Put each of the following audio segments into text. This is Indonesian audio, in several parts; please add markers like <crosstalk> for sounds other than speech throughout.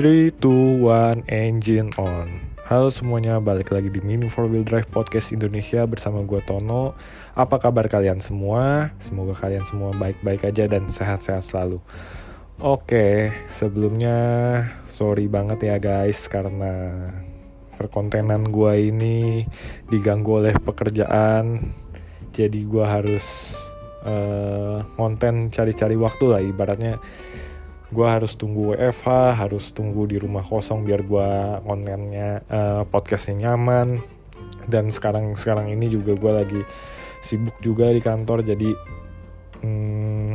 3, 2, 1, engine on. Halo semuanya, balik lagi di Mini 4 Wheel Drive Podcast Indonesia bersama gue Tono. Apa kabar kalian semua? Semoga kalian semua baik-baik aja dan sehat-sehat selalu. Oke, sebelumnya sorry banget ya guys Karena perkontenan gue ini diganggu oleh pekerjaan. Jadi gue harus uh, konten cari-cari waktu lah ibaratnya gue harus tunggu WFH harus tunggu di rumah kosong biar gue kontennya uh, podcastnya nyaman. Dan sekarang sekarang ini juga gue lagi sibuk juga di kantor jadi hmm,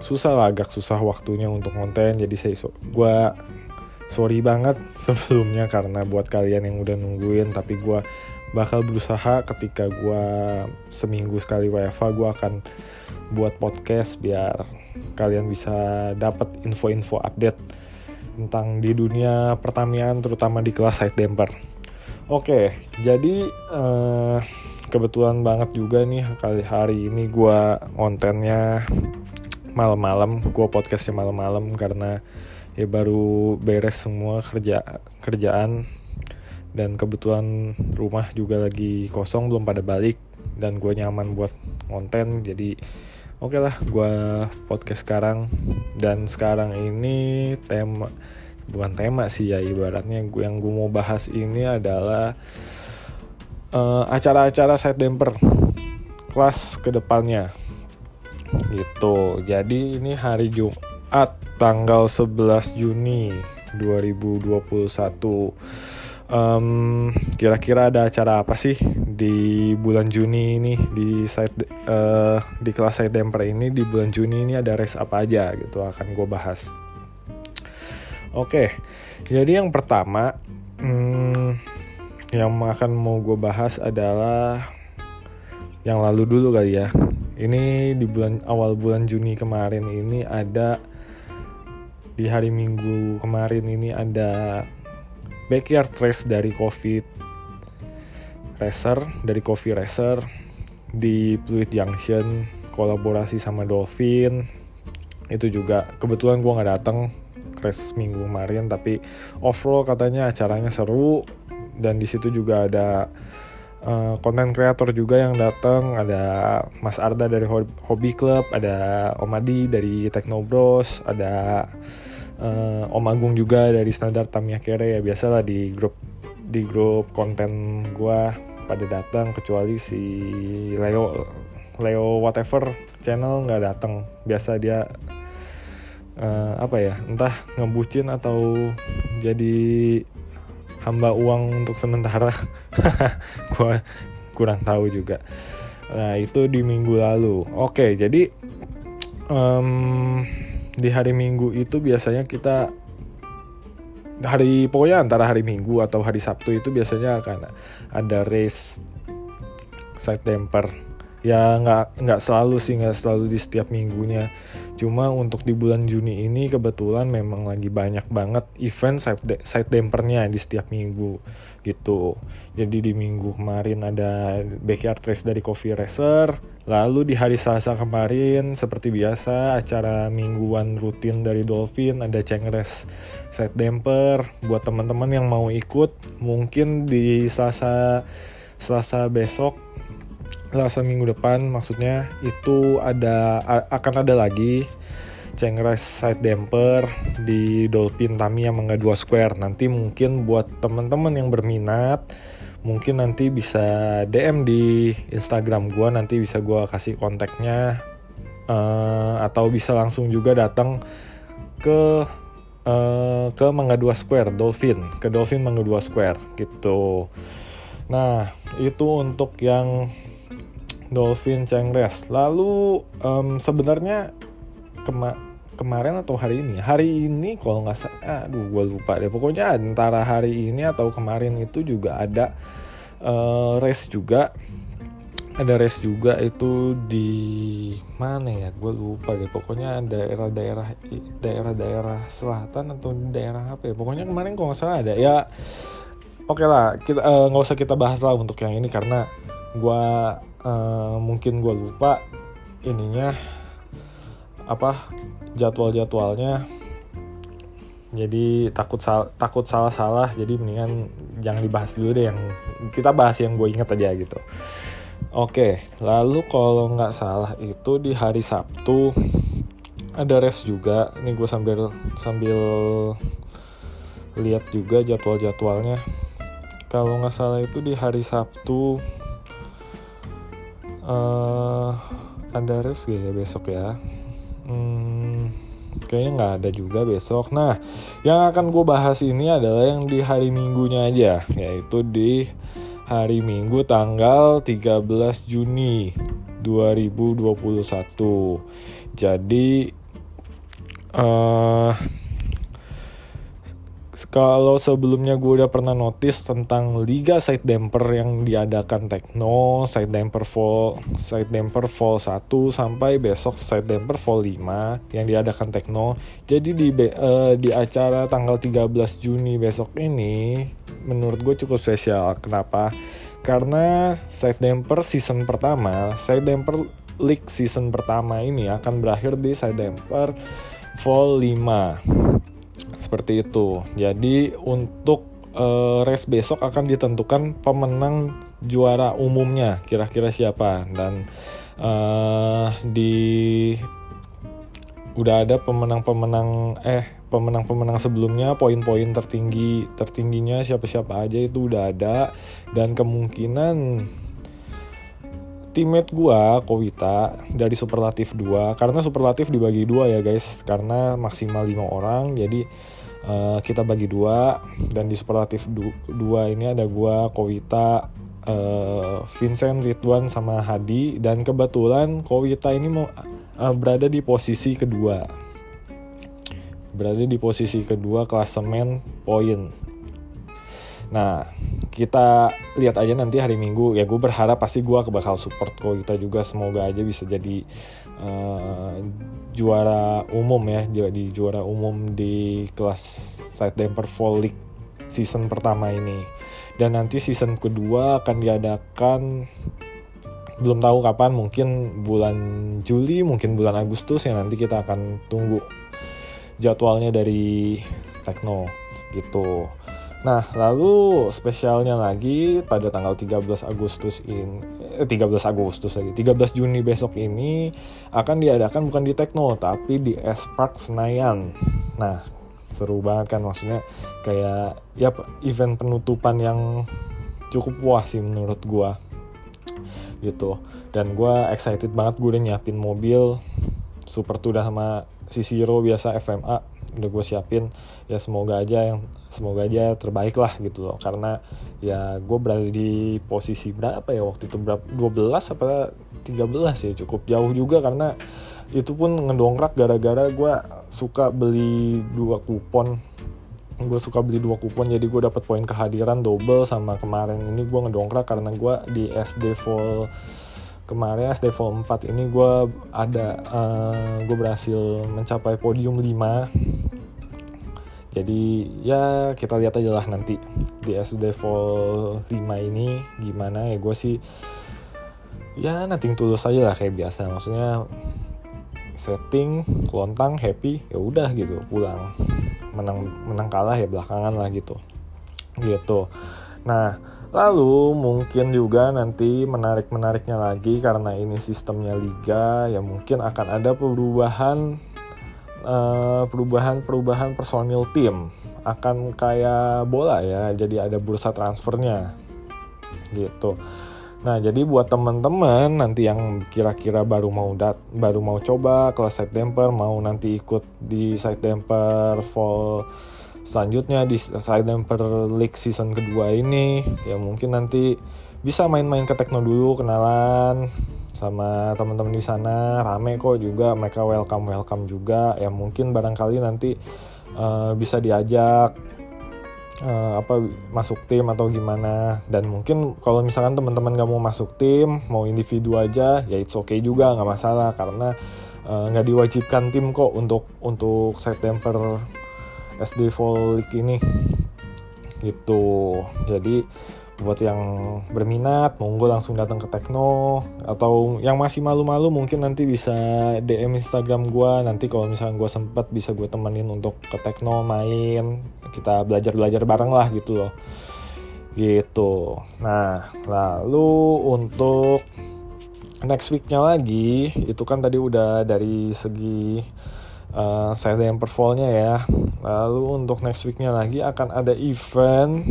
susah lah agak susah waktunya untuk konten jadi saya so, gue sorry banget <laughs> sebelumnya karena buat kalian yang udah nungguin tapi gue bakal berusaha. Ketika gue seminggu sekali WFH gue akan buat podcast biar kalian bisa dapat info-info update tentang di dunia pertanian terutama di kelas side damper. Oke, jadi uh, kebetulan banget juga nih kali hari ini gue kontennya malam-malam, gue podcastnya malam-malam karena ya baru beres semua kerja kerjaan dan kebetulan rumah juga lagi kosong belum pada balik dan gue nyaman buat konten jadi oke okay lah gue podcast sekarang. Dan sekarang ini tema bukan tema sih ya ibaratnya gue yang gue mau bahas ini adalah uh, acara-acara side damper kelas ke depannya. Gitu. Jadi ini hari Jumat tanggal 11 Juni 2021 um, kira-kira ada acara apa sih di bulan Juni ini di site uh, di kelas side damper ini di bulan Juni ini ada race apa aja gitu akan gue bahas. Oke, jadi yang pertama hmm, yang akan mau gue bahas adalah yang lalu dulu kali ya. Ini di bulan awal bulan Juni kemarin ini ada di hari Minggu kemarin ini ada backyard race dari COVID Racer dari Coffee Racer di Fluid Junction kolaborasi sama Dolphin. Itu juga kebetulan gue nggak datang race minggu kemarin tapi overall katanya acaranya seru. Dan di situ juga ada konten uh, kreator juga yang datang ada Mas Arda dari Hobby Club ada Omadi dari Techno Bros ada uh, Om Agung juga dari standar Tamiya Kere ya biasalah di grup di grup konten gua pada datang kecuali si Leo Leo whatever channel nggak datang. Biasa dia uh, apa ya entah ngebucin atau jadi hamba uang untuk sementara. <laughs> Gua kurang tahu juga. Nah itu di minggu lalu. Oke jadi um, di hari Minggu itu biasanya kita hari pokoknya antara hari Minggu atau hari Sabtu itu biasanya akan ada race side damper ya nggak nggak selalu sih nggak selalu di setiap minggunya. Cuma untuk di bulan Juni ini kebetulan memang lagi banyak banget event side, side dampernya di setiap minggu gitu. Jadi di minggu kemarin ada backyard race dari Coffee Racer lalu di hari Selasa kemarin seperti biasa acara mingguan rutin dari Dolphin ada Cengres side damper. Buat teman-teman yang mau ikut mungkin di Selasa Selasa besok Selasa minggu depan maksudnya itu ada akan ada lagi Cengres side damper di Dolphin Tamiya Mangga 2 Square. Nanti mungkin buat teman-teman yang berminat mungkin nanti bisa DM di Instagram gue nanti bisa gue kasih kontaknya uh, atau bisa langsung juga datang ke uh, ke Mangga 2 Square Dolphin ke Dolphin Mangga 2 Square gitu. Nah, itu untuk yang Dolphin Cengres. Lalu um, sebenarnya kema kemarin atau hari ini? Hari ini kalau nggak salah, aduh gue lupa deh. Pokoknya antara hari ini atau kemarin itu juga ada uh, race juga. Ada race juga itu di mana ya? Gue lupa deh. Pokoknya daerah-daerah daerah-daerah selatan atau daerah apa ya? Pokoknya kemarin kalau nggak salah ada ya. Oke okay lah, eh, nggak uh, usah kita bahas lah untuk yang ini karena gue uh, mungkin gue lupa ininya apa jadwal-jadwalnya. Jadi takut sal takut salah salah jadi mendingan jangan dibahas dulu deh yang kita bahas yang gue inget aja gitu. Oke lalu kalau nggak salah itu di hari Sabtu ada res juga. Ini gue sambil sambil lihat juga jadwal jadwalnya kalau nggak salah itu di hari Sabtu uh, ada res gak ya besok ya hmm, kayaknya nggak ada juga besok. Nah, yang akan gue bahas ini adalah yang di hari Minggunya aja, yaitu di hari Minggu tanggal 13 Juni 2021. Jadi uh, kalau sebelumnya gue udah pernah notice tentang Liga Side Damper yang diadakan Tekno, Side Damper Fall, Side Damper Fall 1 sampai besok Side Damper Fall 5 yang diadakan Tekno. Jadi di uh, di acara tanggal 13 Juni besok ini menurut gue cukup spesial. Kenapa? Karena Side Damper season pertama, Side Damper League season pertama ini akan berakhir di Side Damper Fall 5 seperti itu. Jadi untuk uh, race besok akan ditentukan pemenang juara umumnya kira-kira siapa dan uh, di udah ada pemenang-pemenang eh pemenang-pemenang sebelumnya poin-poin tertinggi tertingginya siapa-siapa aja itu udah ada dan kemungkinan teammate gua Kowita dari superlatif 2 karena superlatif dibagi dua ya guys. Karena maksimal lima orang jadi uh, kita bagi dua. Dan di superlatif 2 ini ada gua Kowita uh, Vincent Ridwan sama Hadi. Dan kebetulan Kowita ini mau uh, berada di posisi kedua. Berada di posisi kedua klasemen poin Nah, kita lihat aja nanti hari Minggu. Ya gue berharap pasti gue bakal support kok kita juga semoga aja bisa jadi uh, juara umum ya, jadi juara umum di kelas side damper fall league season pertama ini. Dan nanti season kedua akan diadakan belum tahu kapan, mungkin bulan Juli, mungkin bulan Agustus ya nanti kita akan tunggu jadwalnya dari Tekno gitu. Nah, lalu spesialnya lagi pada tanggal 13 Agustus ini eh, 13 Agustus lagi. 13 Juni besok ini akan diadakan bukan di Tekno tapi di S Park Senayan. Nah, seru banget kan maksudnya kayak ya event penutupan yang cukup puas sih menurut gua gitu dan gua excited banget gue udah nyiapin mobil super tuh udah sama si Siro biasa FMA udah gue siapin ya semoga aja yang semoga aja terbaik lah gitu loh. Karena ya gue berada di posisi berapa ya waktu itu? Berapa 12 apa 13 ya? Cukup jauh juga karena itu pun ngedongkrak gara-gara gue suka beli dua kupon. Gue suka beli dua kupon jadi gue dapat poin kehadiran double sama kemarin ini gue ngedongkrak karena gue di SD full kemarin SD Vol 4 ini gue ada uh, eh, gue berhasil mencapai podium 5 jadi ya kita lihat aja lah nanti di SD Vol 5 ini gimana. Ya gue sih ya nanti tulus aja lah kayak biasa. Maksudnya setting lontang happy ya udah gitu pulang. Menang menang kalah ya belakangan lah gitu. Gitu. Nah Lalu mungkin juga nanti menarik-menariknya lagi karena ini sistemnya liga ya mungkin akan ada perubahan uh, perubahan-perubahan personil tim akan kayak bola ya jadi ada bursa transfernya gitu. Nah jadi buat teman-teman nanti yang kira-kira baru mau dat baru mau coba kelas side damper mau nanti ikut di side damper fall selanjutnya di damper league season kedua ini ya mungkin nanti bisa main-main ke Tekno dulu kenalan sama teman-teman di sana. Rame kok juga mereka welcome welcome juga. Ya mungkin barangkali nanti uh, bisa diajak uh, apa masuk tim atau gimana. Dan mungkin kalau misalkan teman-teman gak mau masuk tim mau individu aja ya it's okay juga nggak masalah. Karena eh, nggak uh, diwajibkan tim kok untuk untuk side SD League ini. Gitu. Jadi buat yang berminat monggo langsung datang ke Tekno. Atau yang masih malu-malu mungkin nanti bisa DM Instagram gue nanti kalau misalnya gue sempat bisa gue temenin untuk ke Tekno main. Kita belajar-belajar bareng lah gitu loh. Gitu. Nah lalu untuk next weeknya lagi itu kan tadi udah dari segi uh, saya yang performnya ya lalu untuk next weeknya lagi akan ada event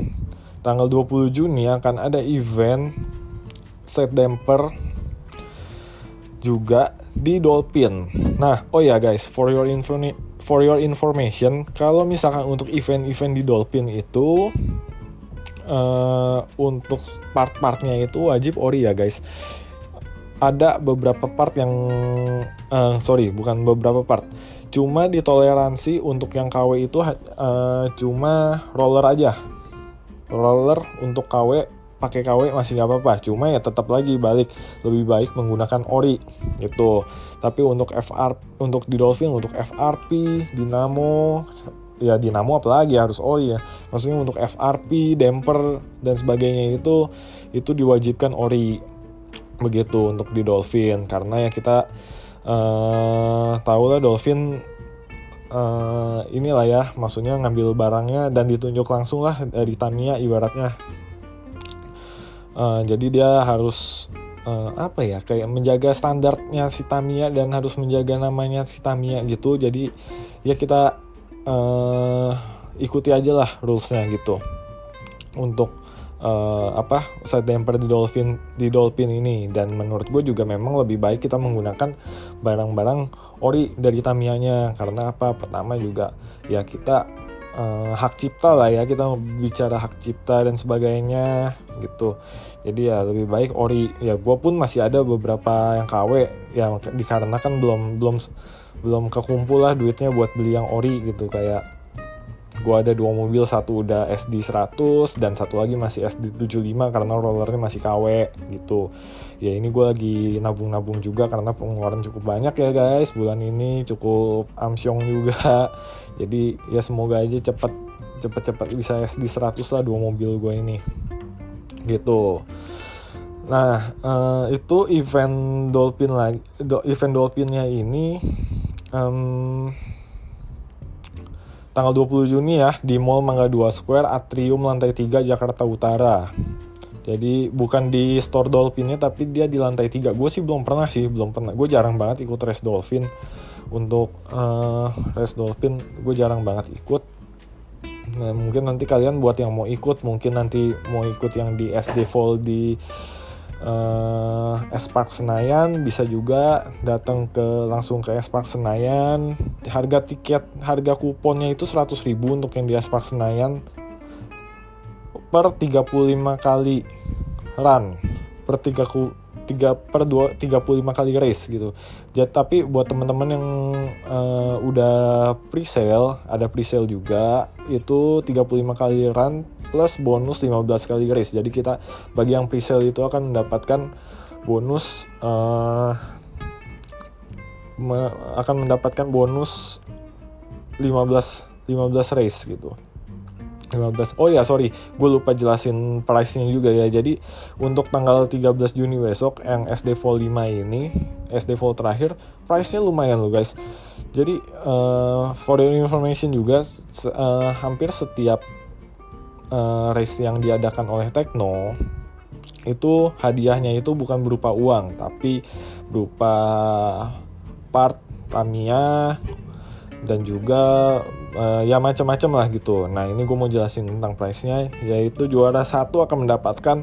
tanggal 20 Juni akan ada event set damper juga di Dolphin. Nah, oh ya guys, for your info for your information, kalau misalkan untuk event-event di Dolphin itu uh, untuk part-partnya itu wajib ori ya guys. Ada beberapa part yang uh, sorry, bukan beberapa part. Cuma ditoleransi untuk yang KW itu uh, cuma roller aja. Roller untuk KW pakai KW masih nggak apa-apa. Cuma ya tetap lagi balik. Lebih baik menggunakan ori gitu. Tapi untuk FR untuk di Dolphin untuk FRP Dynamo ya Dynamo apalagi harus ori ya. Maksudnya untuk FRP damper dan sebagainya itu itu diwajibkan ori. Begitu untuk di Dolphin. Karena ya kita uh, tahu lah Dolphin uh, inilah ya maksudnya ngambil barangnya dan ditunjuk langsung lah dari Tamiya ibaratnya. Uh, jadi dia harus uh, apa ya kayak menjaga standarnya si Tamiya dan harus menjaga namanya si Tamiya gitu. Jadi ya kita uh, ikuti aja lah rulesnya gitu. Untuk uh, apa side damper di dolphin di dolphin ini. Dan menurut gue juga memang lebih baik kita menggunakan barang-barang ori dari Tamiya-nya. Karena apa? Pertama juga ya kita uh, hak cipta lah ya. Kita bicara hak cipta dan sebagainya gitu. Jadi ya lebih baik ori. Ya gue pun masih ada beberapa yang KW ya dikarenakan belum belum belum kekumpul lah duitnya buat beli yang ori gitu. Kayak gue ada dua mobil satu udah SD 100 dan satu lagi masih SD 75 karena rollernya masih KW gitu. Ya ini gue lagi nabung-nabung juga karena pengeluaran cukup banyak ya guys. Bulan ini cukup amsyong juga. <laughs> Jadi ya semoga aja cepet cepet-cepet bisa SD 100 lah dua mobil gue ini. Gitu. Nah uh, itu event Dolphin lagi event Dolphinnya ini um, tanggal 20 Juni ya di Mall Mangga 2 Square Atrium lantai 3 Jakarta Utara. Jadi bukan di store Dolphinnya tapi dia di lantai 3. Gue sih belum pernah sih, belum pernah. Gue jarang banget ikut race Dolphin. Untuk uh, race Dolphin gue jarang banget ikut. Nah, mungkin nanti kalian buat yang mau ikut, mungkin nanti mau ikut yang di SD Fall di uh, S Park Senayan bisa juga datang ke langsung ke S Park Senayan. Harga tiket harga kuponnya itu 100.000 untuk yang di S Park Senayan. Per 35 kali run per 3 tiga per dua tiga puluh lima kali race gitu. Jadi tapi buat teman-teman yang uh, udah pre-sale, ada pre-sale juga itu 35 kali run plus bonus 15 kali race. Jadi kita bagi yang pre-sale itu akan mendapatkan bonus uh, me, akan mendapatkan bonus 15 15 race gitu. 15 oh ya sorry. Gue lupa jelasin price nya juga ya. Jadi untuk tanggal 13 Juni besok yang SD Fall 5 ini SD Fall terakhir price nya lumayan loh guys. Jadi uh, for your information juga uh, hampir setiap uh, race yang diadakan oleh Tekno itu hadiahnya itu bukan berupa uang tapi berupa part Tamiya dan juga uh, ya macam-macam lah gitu. Nah ini gue mau jelasin tentang price-nya, yaitu juara satu akan mendapatkan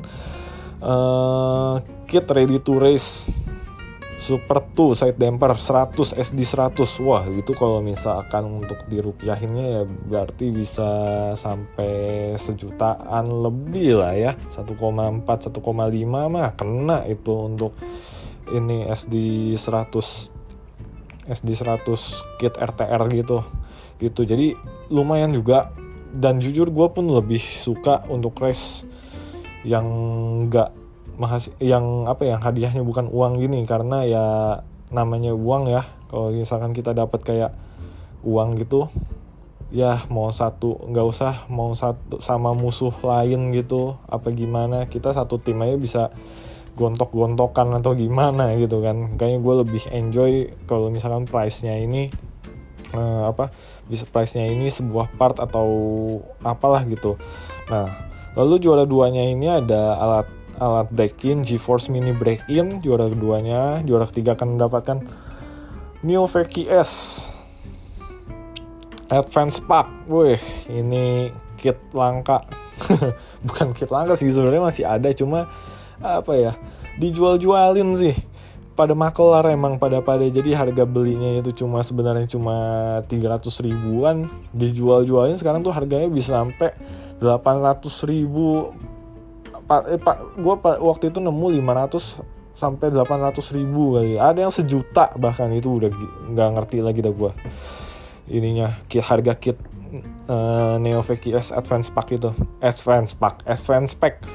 uh, kit ready to race Super 2 side damper 100 SD 100 Wah itu kalau misalkan untuk dirupiahinnya ya berarti bisa sampai sejutaan lebih lah ya. 1,4 1,5 mah kena itu untuk ini SD 100 SD 100 kit RTR gitu. Gitu. Jadi lumayan juga. Dan jujur gue pun lebih suka untuk race yang enggak mahas yang apa ya hadiahnya bukan uang gini. Karena ya namanya uang ya. Kalau misalkan kita dapat kayak uang gitu ya mau satu nggak usah mau satu sama musuh lain gitu. Apa gimana kita satu tim aja bisa gontok-gontokan atau gimana gitu kan. Kayaknya gue lebih enjoy kalau misalkan price-nya ini uh, apa bisa price-nya ini sebuah part atau apalah gitu. Nah lalu juara duanya ini ada alat alat break-in GeForce Mini break-in juara keduanya juara ketiga akan mendapatkan Neo VKS Advance Pack. Wih ini kit langka. <laughs> Bukan kit langka sih sebenarnya masih ada cuma apa ya dijual-jualin sih. Pada makelar emang pada pada. Jadi harga belinya itu cuma sebenarnya cuma 300 ribuan. Dijual-jualin sekarang tuh harganya bisa sampai 800 ribu. Pak eh, pak gue waktu itu nemu 500 sampai 800 ribu kali. Ada yang sejuta bahkan itu udah nggak ngerti lagi dah gue ininya harga kit uh, Neo VKS Advance Pack itu. Advance Pack Advance Pack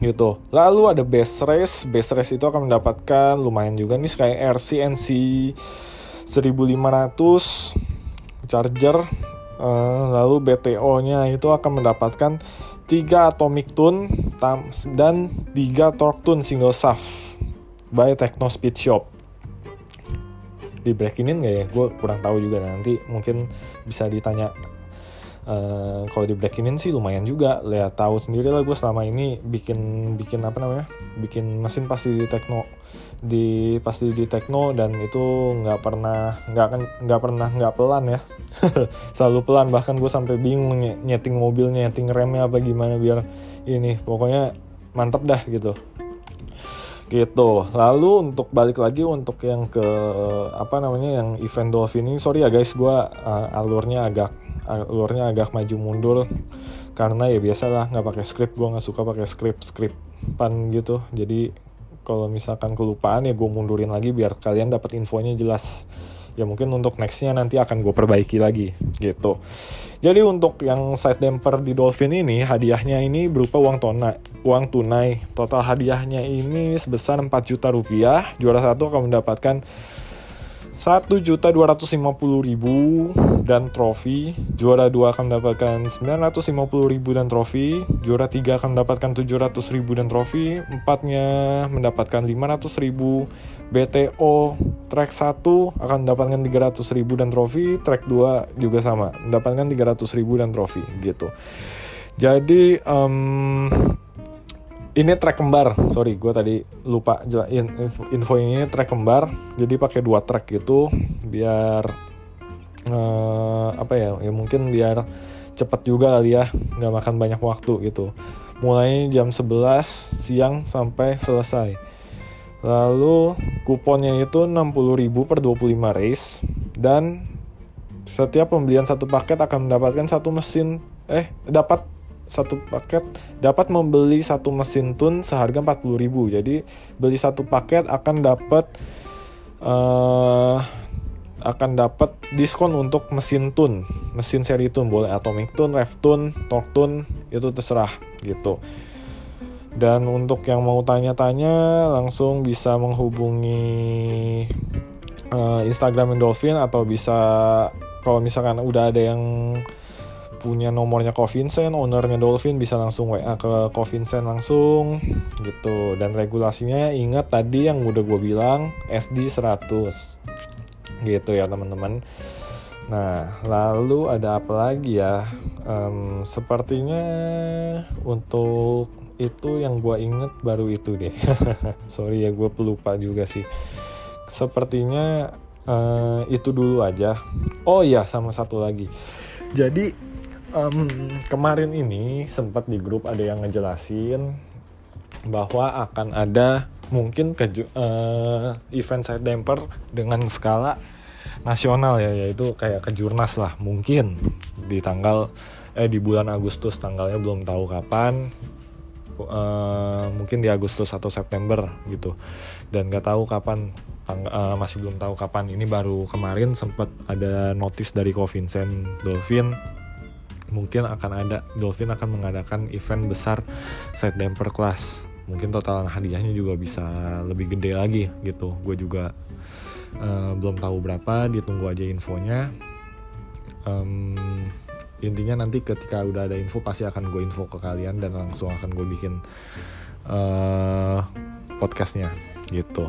gitu. Lalu ada base race, base race itu akan mendapatkan lumayan juga nih kayak RCNC 1500 charger. Uh, lalu BTO-nya itu akan mendapatkan 3 atomic tune dan 3 torque tune single shaft by Techno Speed Shop di breakinin gak ya? Gue kurang tahu juga nanti mungkin bisa ditanya uh, kalau di breakinin sih lumayan juga. Lihat tahu sendiri lah gue selama ini bikin bikin apa namanya? Bikin mesin pasti di tekno di pasti di tekno dan itu nggak pernah nggak kan nggak pernah nggak pelan ya. <laughs> Selalu pelan. Bahkan gue sampai bingung ny nyeting mobilnya nyeting remnya apa gimana biar ini pokoknya mantep dah gitu. Gitu. Lalu untuk balik lagi untuk yang ke apa namanya yang event dolphin ini sorry ya guys gue uh, alurnya agak alurnya agak maju mundur. Karena ya biasalah nggak pakai script. Gue nggak suka pakai script scriptan gitu. Jadi kalau misalkan kelupaan ya gue mundurin lagi biar kalian dapat infonya jelas. Ya mungkin untuk nextnya nanti akan gue perbaiki lagi gitu. Jadi untuk yang side damper di Dolphin ini hadiahnya ini berupa uang tunai uang tunai. Total hadiahnya ini sebesar 4 juta rupiah. Juara satu akan mendapatkan satu juta dua ratus lima puluh ribu dan trofi. Juara dua akan mendapatkan sembilan ratus lima puluh ribu dan trofi. Juara tiga akan mendapatkan tujuh ratus ribu dan trofi. Empatnya mendapatkan lima ratus ribu. BTO track satu akan mendapatkan tiga ratus ribu dan trofi. Track dua juga sama mendapatkan tiga ratus ribu dan trofi gitu. Jadi um, ini track kembar. Sorry gue tadi lupa info, info ini track kembar. Jadi pakai dua track gitu biar uh, apa ya ya mungkin biar cepet juga kali ya nggak makan banyak waktu gitu. Mulai jam 11 siang sampai selesai. Lalu kuponnya itu 60.000 per 25 race dan setiap pembelian satu paket akan mendapatkan satu mesin eh dapat satu paket dapat membeli satu mesin tun seharga 40.000. Jadi beli satu paket akan dapat uh, akan dapat diskon untuk mesin tun, mesin seri tun boleh atomic tun, rev tun, torque tun itu terserah gitu. Dan untuk yang mau tanya-tanya langsung bisa menghubungi uh, Instagram Dolphin atau bisa kalau misalkan udah ada yang punya nomornya Covincent, ownernya Dolphin bisa langsung WA ke Covincent langsung gitu. Dan regulasinya ingat tadi yang udah gue bilang SD 100 gitu ya teman-teman. Nah, lalu ada apa lagi ya? Um, sepertinya untuk itu yang gue inget baru itu deh. <laughs> Sorry ya, gue pelupa juga sih. Sepertinya uh, itu dulu aja. Oh iya, sama satu lagi. Jadi um, kemarin ini sempat di grup ada yang ngejelasin bahwa akan ada mungkin ke uh, event side damper dengan skala nasional ya yaitu kayak kejurnas lah mungkin di tanggal eh di bulan Agustus tanggalnya belum tahu kapan. Uh, mungkin di Agustus atau September gitu. Dan gak tahu kapan uh, masih belum tahu kapan. Ini baru kemarin sempat ada notice dari Covincent Dolphin mungkin akan ada Dolphin akan mengadakan event besar side damper class mungkin total hadiahnya juga bisa lebih gede lagi gitu. Gue juga uh, belum tahu berapa ditunggu aja infonya. Um, intinya nanti ketika udah ada info pasti akan gue info ke kalian dan langsung akan gue bikin uh, podcastnya gitu.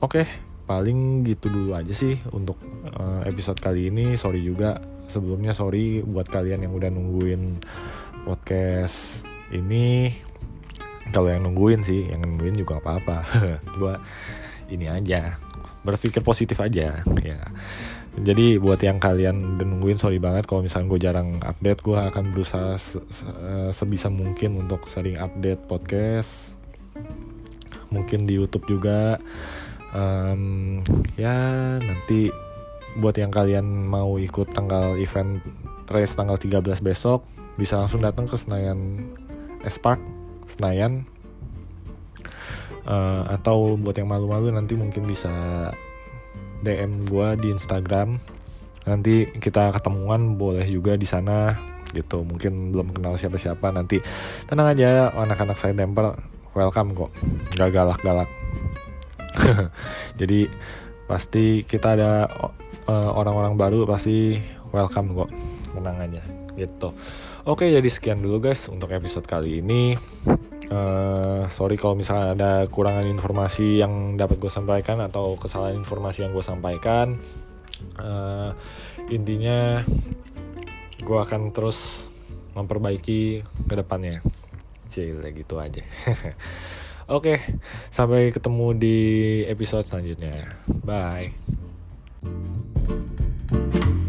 Oke okay, paling gitu dulu aja sih untuk uh, episode kali ini. Sorry juga sebelumnya sorry buat kalian yang udah nungguin podcast ini. Kalau yang nungguin sih yang nungguin juga apa-apa. <laughs> Gue ini aja berpikir positif aja ya. Jadi buat yang kalian udah nungguin sorry banget kalau misalnya gue jarang update gue akan berusaha se -se sebisa mungkin untuk sering update podcast. Mungkin di YouTube juga. Um, ya nanti buat yang kalian mau ikut tanggal event race tanggal 13 besok bisa langsung datang ke Senayan S Park Senayan. Uh, atau buat yang malu-malu nanti mungkin bisa DM gue di Instagram. Nanti kita ketemuan boleh juga di sana gitu. Mungkin belum kenal siapa-siapa nanti tenang aja anak-anak saya temper welcome kok. Gak galak-galak. <laughs> Jadi pasti kita ada eh, orang-orang uh, baru pasti welcome kok tenang aja gitu oke jadi sekian dulu guys untuk episode kali ini Uh, sorry kalau misalnya ada kurangan informasi yang dapat gue sampaikan atau kesalahan informasi yang gue sampaikan. Uh, intinya gue akan terus memperbaiki ke depannya. Cile gitu aja. <laughs> Oke, sampai ketemu di episode selanjutnya. Bye. thank you